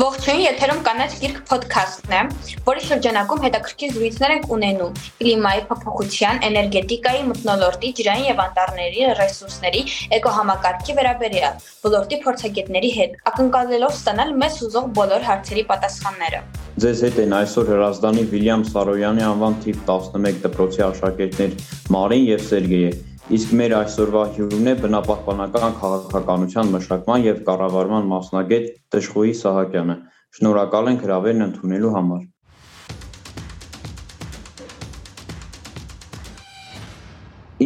Ողջույն, եթերում կանաչ գիրք ոդքասթն է, որի շրջանակում հետաքրքիր զրույցներ ենք ունենում. Կլիմայի փոփոխության, էներգետիկայի, մթնոլորտի, ջրային եւ անտառների ռեսուրսների, էկոհամակարգի վերաբերյալ ոլորտի փորձագետների հետ, ակնկալելով ստանալ մեզ ուզող բոլոր հարցերի պատասխանները։ Ձեզ հետ են այսօր Հրազդանի Վիլյամ Սարոյանի անվան թիվ 11 դպրոցի աշակերտներ Մարին եւ Սերգեյը Իսկ մեր այսօրվա հյուրն է բնապահպանական քաղաքականության մշակման եւ կառավարման մասնագետ Դժխոյի Սահակյանը։ Շնորհակալ ենք հրավերն ընդունելու համար։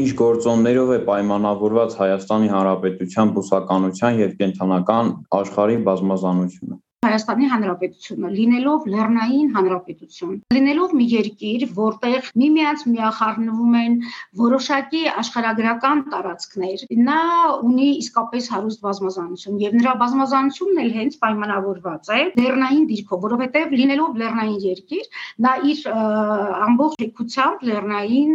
Ինչ գործոններով է պայմանավորված Հայաստանի Հանրապետության բուսականության եւ կենթանական աշխարհի բազմազանությունը։ Հայաստանի Հանրապետությունը, լինելով լեռնային հանրապետություն, լինելով մի երկիր, որտեղ միմյանց միախառնվում են որոշակի աշխարհագրական տարածքներ, նա ունի իսկապես հարուստ բազմազանություն եւ նրա բազմազանությունն էլ հենց պայմանավորված է լեռնային դիրքով, որովհետեւ լինելով լեռնային երկիր, նա իր ամբողջ եկությամբ լեռնային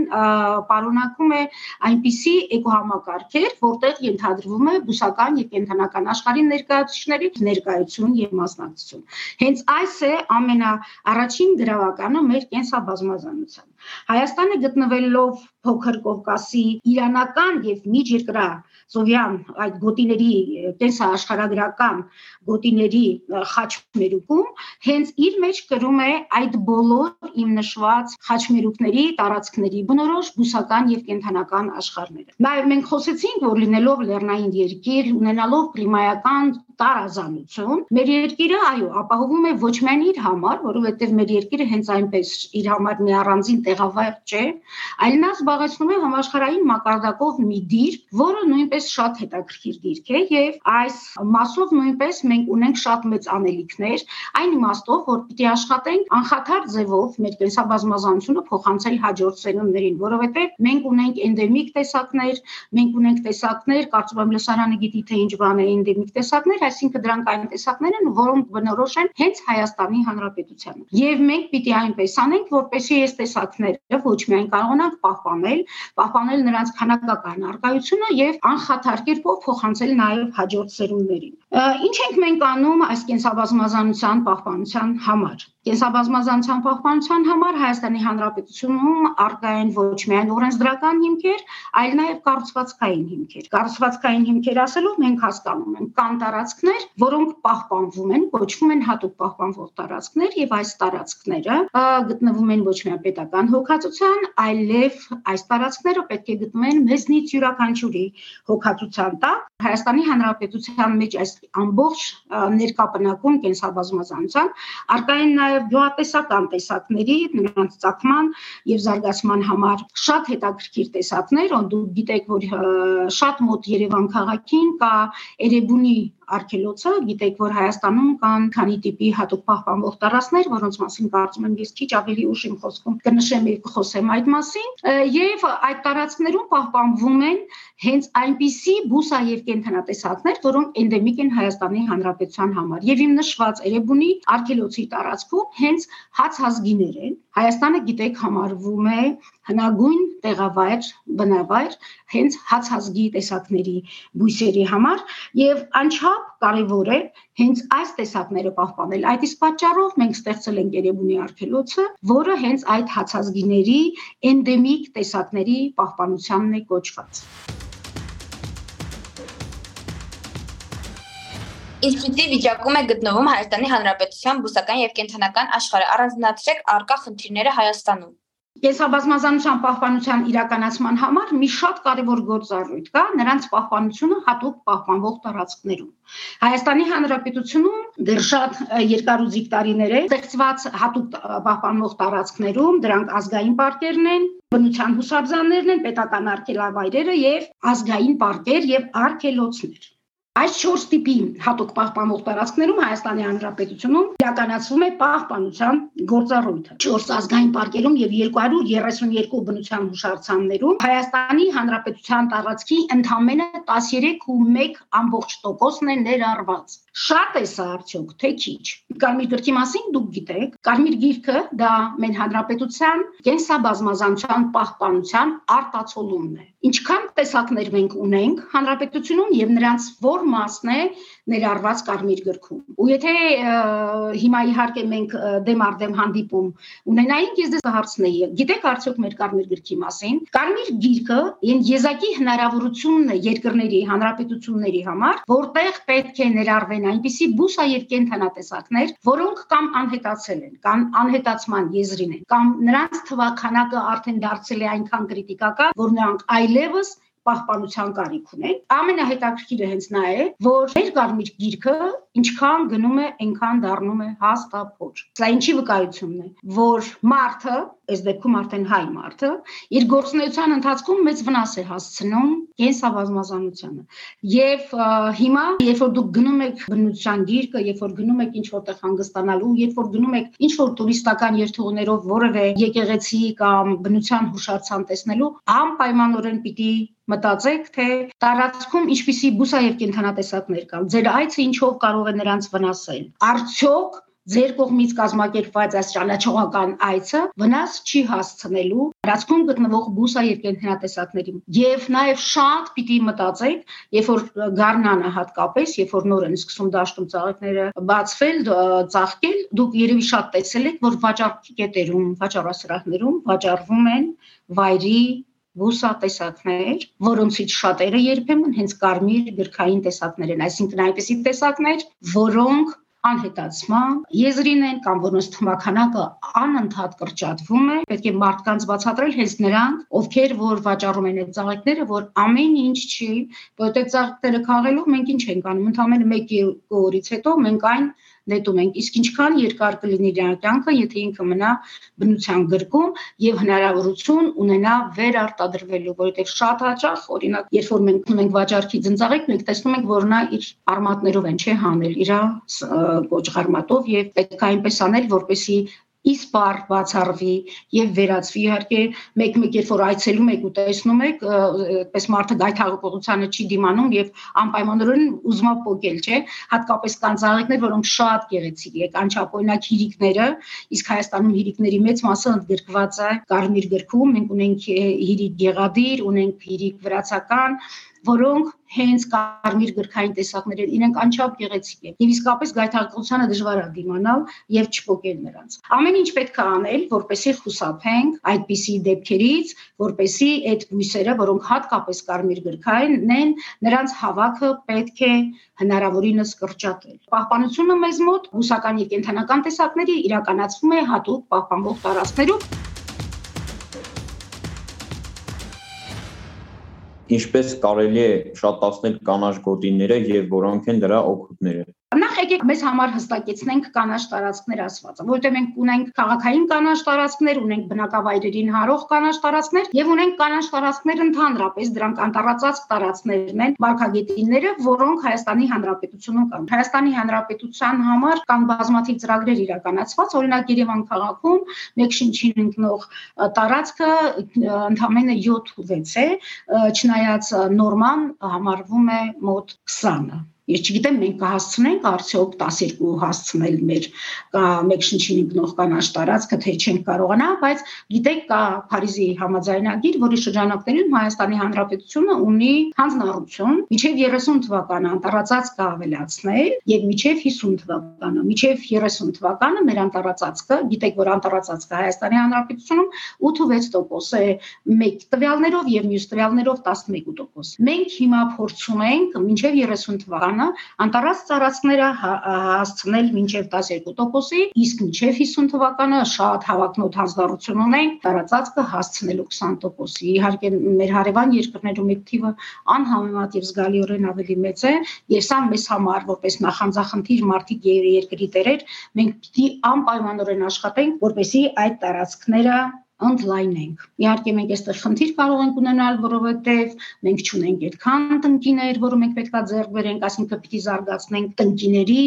պարունակում է այնպիսի էկոհամակարգեր, որտեղ ենթադրվում է բուսական եւ կենթանական աշխարհի ներկայացուցիչների ներկայություն եւ մաս մասնակցություն։ Հենց այս է ամենաառաջին գրավականը մեր կենսաբազմազանության։ Հայաստանը գտնվելով փոքր Կովկասի իրանական եւ միջերկրա սովյան այդ գոտիների կենսաաշխարհագրական գոտիների խաչմերուկում հենց իր մեջ կրում է այդ բոլոր իմ նշված խաչմերուկների տարածքների բնորոշ բուսական եւ կենթանական աշխարհները։ Նաեւ մենք խոսեցինք, որ լինելով լեռնային երկիր, ունենալով կլիմայական տարազանություն, մեր երկիրը այո, ապահովում է ոչ միայն իր համար, որովհետև մեր երկիրը հենց այնպես իր համար մի առանձին տեղավայր չէ, այլ նա զբաղեցնում է համաշխարհային մակարդակով մի դիրք, որը նույնպես շատ հետաքրքիր դիրք է եւ այս մասով նույնպես մենք ունենք շատ մեծ անելիքներ, այն իմաստով, որ պիտի աշխատենք անխաթար ձևով մեր կենսաբազմազանությունը փոխանցել հաջորդ սերունդներին, որովհետեւ մենք ունենք էնդեմիկ տեսակներ, մենք ունենք տեսակներ, կարծում եմ լսարանը գիտի թե ինչ բան է էնդեմիկ տեսակներ, այսինքն դրանք այն տեսակներ են, որոնք բնորոշ են հենց Հայաստանի Հանրապետությանը։ Եվ մենք պիտի այնպես անենք, որպեսզի այս տեսակները ոչ միայն կարողանանք պահպանել, պահպանել նրանց քանակական արկայությունը եւ անխաթար կերպով փոխանցել նաեւ հաջորդ սերունդներին։ Ինչ ենք մենք անում այս կենսաբազմազանության պահպանության համար։ Կենսաբազմազանության պահպանության համար Հայաստանի Հանրապետությունում արկա են ոչ միայն օրենսդրական հիմքեր, այլ նաև կառուցվածքային հիմքեր։ Կառուցվածքային հիմքեր ասելով մենք հասկանում ենք կան տարածքներ, որոնք պահպանվում են, կոչվում են հատուկ պահպանվող տարածքներ եւ այս տարածքները գտնվում են ոչ միայն պետական հոգացության, այլև այս տարածքները պետք է գտնվեն մեզնից յուրաքանչյուրի հոգացության տակ։ Հայաստանի Հանրապետության մեջ այս ամբողջ ներկապնակում կենսաբազմազանության արկային նաև գյուղատեսական տեսակների նրանց ցակման եւ զարգացման համար շատ հետաքրքիր տեսակներ, ոնց դուք գիտեք, որ շատ մոտ Երևան քաղաքին կա Էրեբունի արգելոցը, գիտեք, որ Հայաստանում կան քանի տիպի հատուկ պահպանվող տարածքներ, որոնց մասին կարծում եմ ես քիչ ավելի ուշ իմ խոսքում կնշեմ եւ կխոսեմ այդ մասին, եւ այդ տարածքներում պահպանվում են հենց այնպիսի բուսա եւ կենթանատեսակներ, որոնք էնդեմիկ են Հայաստանի Հանրապետության համար։ Եվ իմ նշված Էրեբունի արգելոցի տարածքում հենց հացազգիներ են։ Հայաստանը գիտեք համարվում է հնագույն տեղավայր, բնավայր հենց հացազգի տեսակների բույսերի համար եւ անչափ կարեւոր է հենց այս տեսակները պահպանել։ Այդ իսկ պատճառով մենք ստեղծել ենք Երևանի արքելոցը, որը հենց այդ հացազգիների էնդեմիկ տեսակների պահպանությանն է կոչված։ Ինչպիսի վիճակում է գտնվում Հայաստանի Հանրապետության բուսական եւ կենթանական աշխարհը։ Առանձնացրեք արկա խնդիրները Հայաստանում։ Կենսաբազմազանության պահպանության իրականացման համար մի շատ կարևոր գործառույթ կա, նրանց պահպանությունը հատուկ պահպանվող տարածքներում։ Հայաստանի Հանրապետությունում դեռ շատ երկարուձիգ տարիներ է ստեղծված հատուկ պահպանվող տարածքներում, դրանք ազգային պարկերն են, բնության հուսաբզաններն են, պետական արգելավայրերը եւ ազգային պարկեր եւ արգելոցներ։ Այս 4 տիպի հատուկ պահպանող տարածքներում Հայաստանի Հանրապետությունում իրականացվում է պահպանության գործառույթը։ 4 ազգային պարկերում եւ 232 բնության հուշարձաններում Հայաստանի Հանրապետության տարածքի ընդամենը 13.1%-ն է ներառված։ Շատ է սա արդյոք, թե քիչ։ Կարմիր գրքի մասին դուք գիտեք, Կարմիր գիրքը դա մեր հանրապետության կենսաբազմազանության պահպանության արտացոլումն է։ Ինչքան տեսակներ մենք ունենք հանրապետությունում եւ նրանց որ մասն է ներառված Կարմիր գրքում։ Ու եթե հիմա իհարկե մենք դեմ արդեմ հանդիպում ունենայինք, ես դες հարցնեի, գիտեք արդյոք մեր Կարմիր գրքի մասին։ Կարմիր գիրքը այն եզակի հնարավորությունն է երկրների, հանրապետությունների համար, որտեղ պետք է ներառվեն այնպիսի բուսա եւ կենթանատեսակներ, որոնք կամ անհետացել են, կամ անհետացման եզրին են, կամ նրանց թվականակը արդեն դարձել է այնքան կրիտիկական, որ նրանք այլևս պահպանության կարիք ունեն։ Ամենահետաքրքիրը հենց նա է, որ մեր կարմիր գիրքը ինչքան գնում է, այնքան դառնում է հաստափոր։ Սա ինչի վկայությունն է, որ մարդը, այս դեպքում արդեն հայ մարդը, իր գործունեության ընթացքում մեծ վնաս է հասցնում կենսաբազմազանությանը։ Եվ հիմա, երբ որ դուք գնում եք բնության գիրկը, երբ որ գնում եք ինչ որտեղ հանգստանալու, երբ որ գնում եք ինչ որ տուրիստական երթուղներով որևէ եկեղեցի կամ բնության հուշարձան տեսնելու, անպայմանորեն պիտի մտածեք, թե տարածքում ինչպիսի բուսա եւ կենթանատեսակներ կան։ Ձեր այցը ինչով կարող է նրանց վնասել։ Արդյոք ձեր կողմից կազմակերպված այս ճանաչողական այցը վնաս չի հասցնելու տարածքում գտնվող բուսա եւ կենթանատեսակներին։ Եվ նաեւ շատ պիտի մտածեք, երբ որ գառնանը հատկապես, երբ որ նոր են սկսում դաշտում ծաղիկները բացվել, ծաղկել, դուք երևի շատ տեսել եք, որ վաճառքի կետերում, վաճառասրահներում վաճառվում են վայրի բուսա տեսակներ, որոնցից շատերը երբեմն հենց կարմիր գրքային տեսակներ են, այսինքն այնպիսի տեսակներ, որոնք անհետացման եզրին են կամ որոնց թմականակը անընդհատ կրճատվում է պետք է մարդկանց բացատրել հենց նրանք ովքեր որ վաճառում են այդ ծաղիկները որ ամեն ինչ չի որովհետեւ ծաղիկները քաղելով մենք ինչ ենք անում ընդհանրապես 1 օրից հետո մենք այն նետում ենք իսկ ինչքան երկար կլինի իր կյանքը եթե ինքը մնա բնության գրկում եւ հնարավորություն ունենա վերարտադրվելու որովհետեւ շատ հաճախ օրինակ երբ որ մենք ունենք վաճառքի ծնծաղիկ մենք տեսնում ենք որ նա իր արմատներով են չէ հանել իր կոճղարմատով եւ պետք է այնպես անել որպեսի իսպար բացառվի եւ վերածվի իհարկե մեկ-մեկ երբ որ այցելում եք ու տեսնում եք այդպես մարդը գայթակղությանը չի դիմանում եւ անպայմանորեն ուզում է փոկել չէ հատկապես կան ծաղիկներ որոնք շատ գեղեցիկ է կանչապոյնակ հիրիկները իսկ Հայաստանում հիրիկների մեծ մասը ընդգրկված է կարմիր գրքում մենք ունենք հիրիկ գեղադիր ունենք հիրիկ վրացական որոնք հենց կարմիր գրքային տեսակներ են, իրենք անչափ գեղեցիկ են։ Եվ իսկապես գայթակղությանը դժվար է դիմանալ եւ չփոկել նրանց։ Ամեն ինչ պետք է անել, որպեսի խուսափենք այդպիսի դեպքերից, որպեսի այդ բույսերը, որոնք հատկապես կարմիր գրքային են, նրանց հավաքը պետք է հնարավորինս կրճատել։ Պահպանությունը մեզ մոտ բուսական եւ կենթանական տեսակների իրականացվում է հատուկ պահպանվող տարածքներում ինչպես կարելի է շատացնել կանաչ գոտիները եւ որոնք են դրա օգուտները Նախ եկեք մեզ համար հստակեցնենք կանաչ տարածքներ ասվածը, որովհետև մենք ունենք քաղաքային կանաչ տարածքներ, ունենք բնակավայրերին հարող կանաչ տարածքներ եւ ունենք կանաչ տարածքներ ընդհանրապես, դրանք անտառածածկ տարածքներն են, վարկագետինները, որոնք Հայաստանի Հանրապետությունում կան։ Հայաստանի Հանրապետության համար կան բազմաթիվ ծրագրեր իրականացված, օրինակ Երևան քաղաքում մեկ շնչին ընկնող տարածքը ընդամենը 7-6 է, չնայած նորման համարվում է մոտ 20-ը Ես չգիտեմ մենք կհասցնենք արդյոք 12 հասցնել մեր մեկ շնչին գնող կանաչ տարածքը, թե չենք կարողանա, բայց գիտեք կա Փարիզի համաձայնագիր, որի շրջանակներում Հայաստանի Հանրապետությունը ունի հանձնառություն միջև 30 թվականը անտառածածկը ավելացնել եւ միջև 50 թվականը, միջև 30 թվականը մեր անտառածածկը, գիտեք որ անտառածածկը Հայաստանի Հանրապետությունում 8.6% է մեկ տվյալներով եւ մյուս տվյալներով 11%։ Մենք հիմա փորձում ենք միջև 30 թվականը թվականը անտառած ծառածքները հա- հասցնել մինչև 12%-ի, իսկ մինչև 50 թվականը շատ հավակնոտ հանձնառություն ունենք տարածածքը հասցնելու 20%-ի։ Իհարկե մեր հարևան երկրներում այդ թիվը անհամեմատ եւ զգալիորեն ավելի մեծ է, եւ սա մեզ համար որպես նախանձախնդիր մարդիկ երկրի տերեր, մենք պիտի անպայմանորեն աշխատենք, որպեսզի այդ տարածքները ընդլայնենք։ Իհարկե մենք այստեղ խնդիր կարող ենք ունենալ, որովհետև մենք չունենք այդքան տնկիներ, որը մենք պետքա ձեռք բերենք, այսինքն պիտի զարգացնենք տնկիների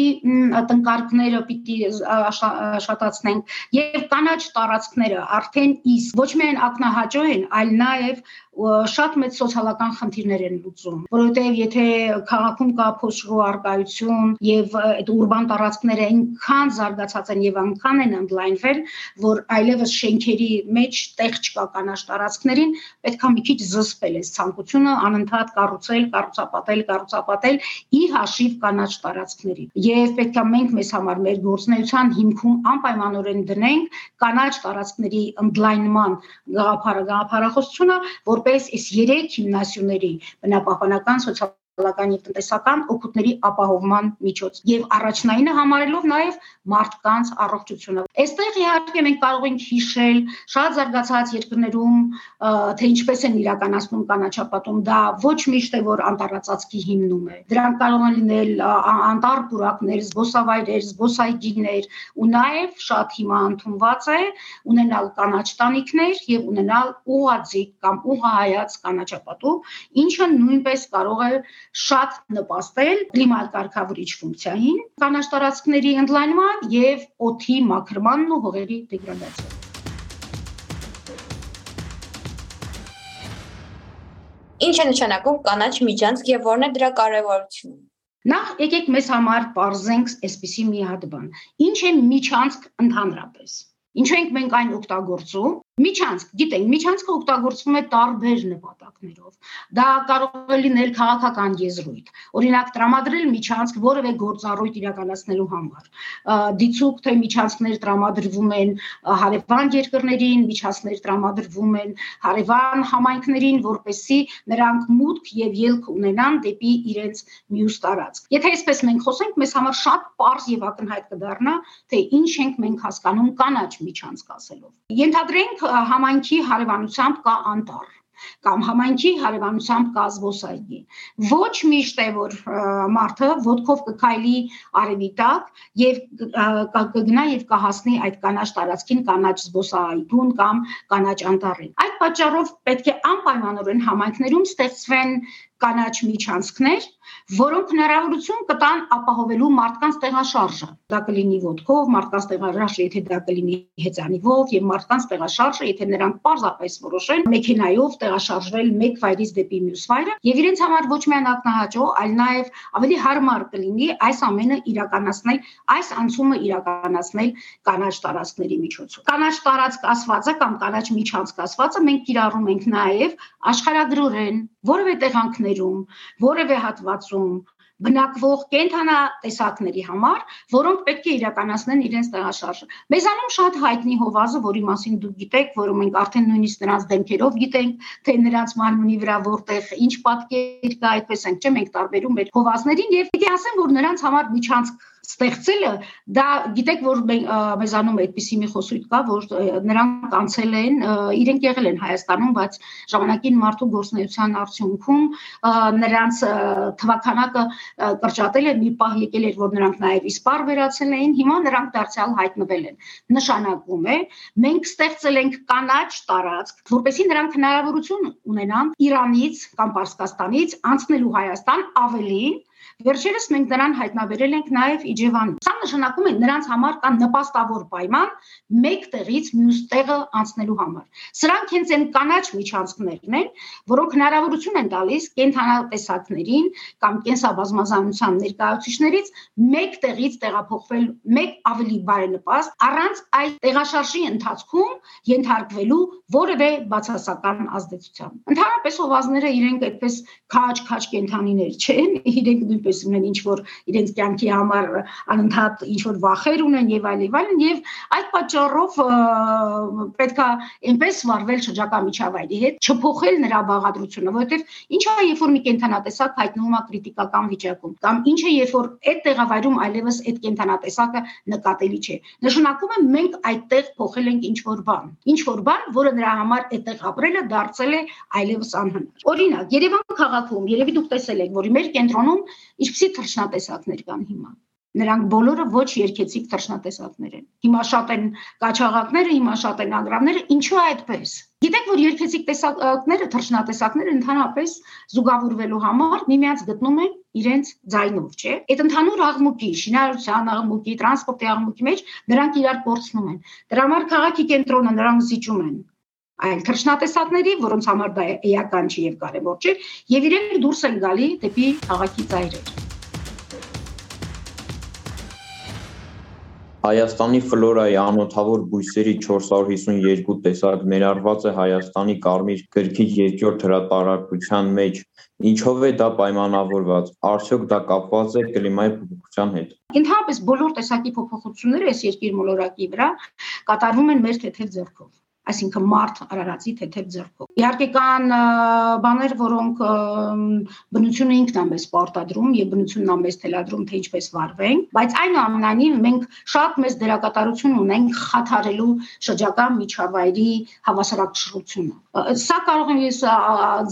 տնկարկները, պիտի աշխատացնենք եւ կանաչ տարածքները արդեն իսկ ոչ միայն ակնահաճո են, այլ նաեւ շատ մեծ սոցիալական խնդիրներ են լուծում, որովհետև եթե քաղաքում կա փոշրու արկայություն եւ այդ ուրբան տարածքները այնքան զարգացած են եւ այնքան են ընդլայնվել, որ այլևս շենքերի մեջ տեղ չկա կանաչ տարածքներին, պետքա մի քիչ զսպել այս ցանկությունը անընդհատ կառուցել, կառուցապատել, կառուցապատել ի հաշիվ կանաչ տարածքների։ Եվ պետքա մենք մեզ համար մեր գործնեության հիմքում անպայմանորեն դնենք կանաչ տարածքների ընդլայնման գաղափարը, գաղափարախոսությունը, որպես այս երեք հիմնասյուների բնապահպանական, սոցիալ քաղաքական եւ տնտեսական օգուտների ապահովման միջոց եւ առաջնայինը համարելով նաեւ մարդկանց առողջությունը։ Այստեղ իհարկե մենք կարող ենք հիշել շատ զարգացած երկրներում թե ինչպես են իրականացնում կանաչապատում, դա ոչ միշտ է որ անտառածածկի հիմնում է։ Դրանք կարող են լինել անտառ պուրակներ, զբոսավայրեր, զբոսայգիներ ու նաեւ շատ հիմա ընդունված է ունենալ կանաչ տանիքներ եւ ունենալ ուղաձիգ կամ ուղահայաց կանաչապատու, ինչը նույնպես կարող է շատ նպաստել կլիմակարգավորիչ ֆունկցիային, կանաչ տարածքների ընդլայնման եւ օդի մաքրմանն ու հողերի դեգրադացիան։ Ինչ է նշանակում կանաչ միջանցք եւ որն է դրա կարեւորությունը։ Նախ եկեք մեզ համար բարձենք այսպիսի մի հատ բան։ Ինչ է միջանցք ընդհանրապես։ Ինչու ենք մենք այն օգտագործում Միջանցք, գիտենք, միջանցքը օգտագործվում է տարբեր նպատակներով։ Դա կարող է լինել քաղաքական եզրույթ։ Օրինակ, տրամադրել միջանցք որևէ գործառույթ իրականացնելու համար։ Դիցուք թե միջանցքներ տրամադրվում են հարևան երկրներին, միջանցքներ տրամադրվում են հարևան համայնքներին, որպեսզի նրանք մուտք եւ ելք ունենան դեպի իրենց մյուս տարածք։ Եթե այսպես մենք խոսենք, մեզ համար շատ པարզ եւ ակնհայտ կդառնա, թե ինչ ենք մենք հասկանում կանաչ միջանցք ասելով։ Ենթադրենք համայնքի հարևանությամբ կա անտառ կամ համայնքի հարևանությամբ կա զբոսայգի։ Ոչ միշտ է որ մարդը ոդկով կքայլի արևի տակ եւ կգնա եւ կհասնի այդ կանաչ տարածքին, կանաչ զբոսայգուն կամ կանաչ անտառին։ Այդ պատճառով պետք է անպայմանորեն համայնքներում ստեղծվեն կանաչ միջանցքներ, որոնք հնարավորություն կտան ապահովելու մարդկանց տեղաշարժը։ Դա կլինի ոդկով, մարդկանց տեղաշարժը, եթե դա կլինի հեծանիվով եւ մարդկանց տեղաշարժը, եթե նրանք պարզապես որոշեն մեքենայով տեղաշարժվել մեկ վայրից դեպի մյուս վայրը եւ իրենց համար ոչ միայն ակնահաճո, այլ նաեւ ավելի հարմար կլինի այս ամենը իրականացնել, այս անցումը իրականացնել կանաչ տարածքների միջոցով։ Կանաչ տարածք ասվածը կամ կանաչ միջանցք ասվածը մենք կիրառում ենք նաեւ աշխարհագրորեն որևէ տեղանքներում, որևէ հատվածում բնակվող կենթանատեսակների համար, որոնք պետք է իրականացնեն իրենց տեղաշարժը։ Մեզանում շատ հայտնի հովազը, որի մասին դուք գիտեք, որը մենք արդեն նույնիսկ նրանց դեմքերով գիտենք, թե նրանց մարմնի վրա որտեղ ինչ պատկեր կա, այդպես ենք, չէ՞, մենք տարբերում մեր հովազներին եւ պիտի ասեմ, որ նրանց համար միջանցք ստեղծելը դա գիտեք որ մեզանում այդպիսի մի խոսույթ կա որ նրանք անցել են իրենք եղել են Հայաստանում բայց ժամանակին մարդու գործնեության արդյունքում նրանց թվականակը կրճատել է մի պահ եկել էր որ նրանք նաև իսպար վերացել էին հիմա նրանք դարձյալ հայտնվել են նշանակում է մենք ստեղծել ենք կանաչ տարածք որպեսզի նրանք հնարավորություն ունենան Իրանից կամ Պարսկաստանից անցնելու Հայաստան ավելին Վերջերս մենք նրան հայտնաբերել ենք նաև Իջևանում։ Սա նշանակում է նրանց համար կան նպաստավոր պայման մեկ տեղից մյուս տեղը անցնելու համար։ Սրանք հենց այն կանաչ միջանցքներն են, որոնք հնարավորություն են տալիս կենթանատեսակներին կամ կենսաբազմազանության ներկայացուցիչներից մեկ տեղից տեղափոխվել մեկ ավելի բարենպաստ առանց այդ տեղաշարժի ընթացքում ենթարկվելու որևէ բացասական ազդեցության։ Ընդհանրապես հովազները իրենք այդպես քաջ-քաջ կենթանիներ չեն, իրենք նույնպես ունեն ինչ որ իրենց կյանքի համար անընդհատ ինչ որ վախեր ունեն եւ այլ եւ այլն եւ այդ պատճառով պետքա այնպես վարվել շրջակա միջավայրի հետ չփոխել նրա բաղադրությունը որովհետեւ ինչա երբ որ մի կենթանատեսակ հայտնվում է քրիտիկական վիճակում կամ ինչը երբ որ այդ տեղավայրում այլևս այդ կենթանատեսակը նկատելի չէ նշանակում է մենք այդտեղ փոխել ենք ինչ որ բան ինչ որ բան որը նրա համար այդտեղ ապրելը դարձել է այլևս անհնար օրինակ Երևան քաղաքում երևի դուք տեսել եք որ մեր կենտրոնում Ինչպիսի թռչնատեսակներ կան հիմա։ Նրանք բոլորը ոչ երկեցիկ թռչնատեսակներ են։ Հիմա շատ են կաչաղակները, հիմա շատ են անգրավները, ինչու այդպես։ Գիտեք, որ երկեցիկ տեսակները, թռչնատեսակները ընդհանրապես զուգավորվելու համար միմյանց գտնում են իրենց ձայնով, չէ՞։ Այդ ընդհանուր աղմուկի, շինարարության աղմուկի, տրանսպորտի աղմուկի մեջ նրանք իրար կորցնում են։ Դրա համար քաղաքի կենտրոնը նրանք զիջում են այլ թռչնատեսակների, որոնց համար դա էական չի եւ կարեւոր չէ, եւ իրենք դուրս են գալի դեպի քաղաքի ծայրեր։ Հայաստանի ֆլորայի անոթավոր բույսերի 452 տեսակ ներառված է Հայաստանի Կարմիր գրքի երկրորդ հրատարակության մեջ։ Ինչով է դա պայմանավորված։ Արդյոք դա կապված է կլիմայի փոփոխության հետ։ Ընդհանրապես բոլոր տեսակի փոփոխությունները այս երկիր մոլորակի վրա կատարվում են մեր թեթև ձեռքով այսինքն մարդ արարածի թեթև ձեռքով։ Իհարկե կան բաներ, որոնք բնությունը ինքն է մեզ պարտադրում եւ բնությունն է մեզ թելադրում, թե ինչպես վարվենք, բայց այնուամենայնիվ մենք շատ մեծ դերակատարություն ունենք խաթարելու շրջակա միջավայրի հավասարակշռությունը։ Սա կարող եմ ես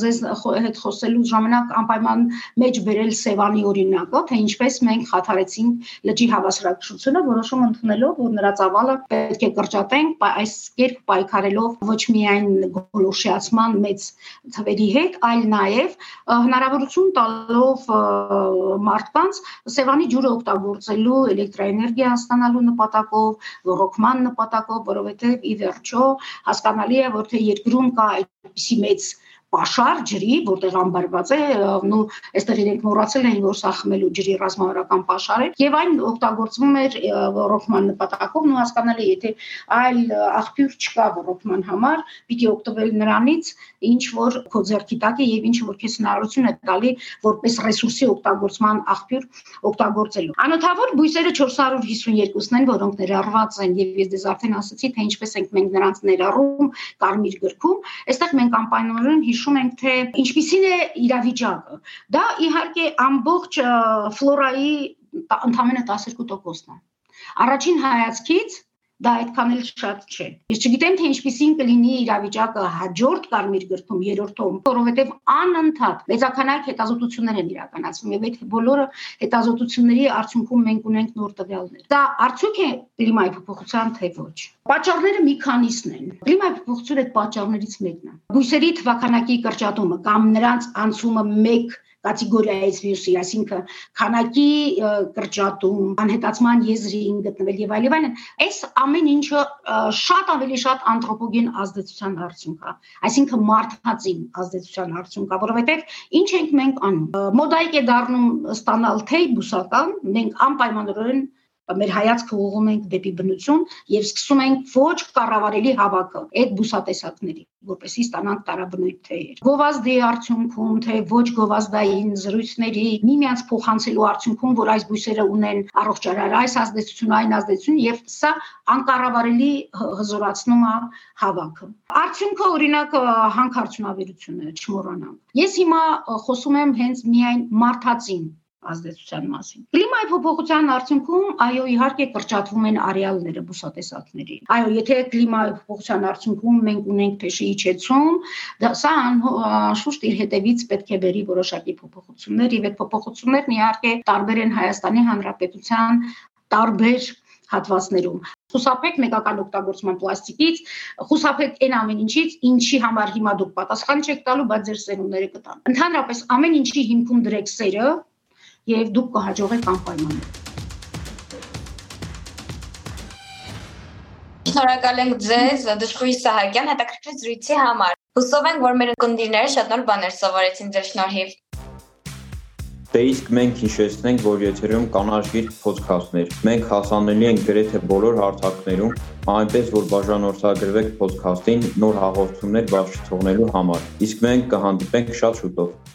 ձեզ հետ խոսելու ժամանակ անպայման մեջ բերել Սևանի օրինակը, թե ինչպես մենք խաթարեցինք լճի հավասարակշռությունը, որոշում ընդունելով, որ նրա ծավալը պետք է կրճատենք, այս կերպ պայքար պայքարելով ոչ միայն գոլորշիացման մեծ թվերի հետ, այլ նաև հնարավորություն տալով մարդկանց Սևանի ջուրը օգտագործելու էլեկտրոէներգիա ստանալու նպատակով, ռոռոկման նպատակով, որովհետև ի վերջո հասկանալի է, որ թե երկրում կա այդպիսի մեծ պաշար ջրի, որտեղ ամբարված է, նո այստեղ իրենք մոռացել են, որ սա խմելու ջրի ռազմավարական պաշար է, եւ այն օգտագործվում էր ռոռոկման նպատակով, նո հասկանալի, եթե այլ աղբյուր չկա ռոռոկման համար, պիտի օգտվել նրանից, ինչ որ քո ձեռքի տակ է եւ ինչ որ քեզ հնարավորություն է տալի որպես ռեսուրսի օգտագործման աղբյուր օգտագործելու։ Անոթավոր բույսերը 452-ն են, որոնք ներառված են եւ ես դες արդեն ասացի, թե ինչպես ենք մենք նրանց ներառում կարմիր գրքում, այստեղ մենք անպայմանորեն հիշում ենք, թե ինչպիսին է իրավիճակը։ Դա իհարկե ամբողջ ֆլորայի ընդամենը 12%-ն է։ Առաջին հայացքից դա այդքան էլ շատ չէ։ Ես չգիտեմ թե ինչպեսին կլինի իրավիճակը հաջորդ կարմիր գրքում երրորդում, որովհետև անընդհատ մեծականակ հետազոտություններ են իրականացվում եւ այդ բոլորը հետազոտությունների արդյունքում մենք ունենք նոր տվյալներ։ Դա արդյոք է կլիմայի փոփոխության թե ոչ։ Պատճառները մի քանիսն են։ Կլիմայի փոփոխությունը այդ պատճառներից մեկն է։ Բույսերի թվականակի կրճատումը կամ նրանց անցումը 1 կատեգորիայից մյուսի, այսինքն քանակի կրճատում, անհետացման եզրին գտնվել եւ այլ եւ այլն, այս ամեն ինչը շատ ավելի շատ անթրոպոգեն ազդեցության արդյունք է, այսինքն մարդածին ազդեցության արդյունք է, որովհետեւ ինչ ենք մենք անում։ Մոդայիկ է դառնում ստանալ թե բուսական, մենք անպայմանորեն մեր հայացքը ուղղում ենք դեպի բնություն եւ սկսում ենք ոչ կառավարելի հավաքը այդ բուսատեսակների որպեսի ստանանք տարաբնույթ թեյեր։ Գովազդի արդյունքում, թե ոչ գովազդային զրույցների միմյանց փոխանցելու արդյունքում, որ այս բույսերը ունեն առողջարար այս ազդեցություն, այն ազդեցություն եւ սա անկառավարելի հզորացնում է հավաքը։ Արդյունքը օրինակ հանքարդյունաբերությունը չմոռանանք։ Ես հիմա խոսում եմ հենց միայն մարդածին ազդեցության մասին։ Կլիմայի փոփոխության արդյունքում այո իհարկե կրճատվում են արեալները բուսատեսակների։ Այո, եթե կլիմայի փոփոխության արդյունքում մենք ունենք փեշի իջեցում, դա սա անշուշտ իր հետևից պետք է բերի որոշակի փոփոխություններ, եւ այդ փոփոխություններն իհարկե տարբեր են Հայաստանի Հանրապետության տարբեր հատվածներում խուսափեք մեկական օգտագործման պլաստիկից, խուսափեք այն ամեն ինչից, ինչի համար հիմա դուք պատասխան չեք տալու, բայց ձեր սերունդները կտան։ Ընդհանրապես ամեն ինչի հիմքում դրեք սերը, եւ դուք կհաջողեք անպայման։ Շնորհակալ ենք ձեզ Դժգույ Սահակյան հետաքրքիր զրույցի համար։ Հուսով ենք, որ մեր կնդիրները շատ նոր բաներ սովորեցին ձեր շնորհիվ։ Դե իսկ մենք հիշեցնենք, որ եթերում կանաչ գիրք ոդքասթներ։ Մենք հասանելի ենք գրեթե բոլոր հարթակներում, այնպես որ բաժանորդագրվեք ոդքասթին նոր հաղորդումներ բաշխի թողնելու համար։ Իսկ մենք կհանդիպենք շատ շուտով։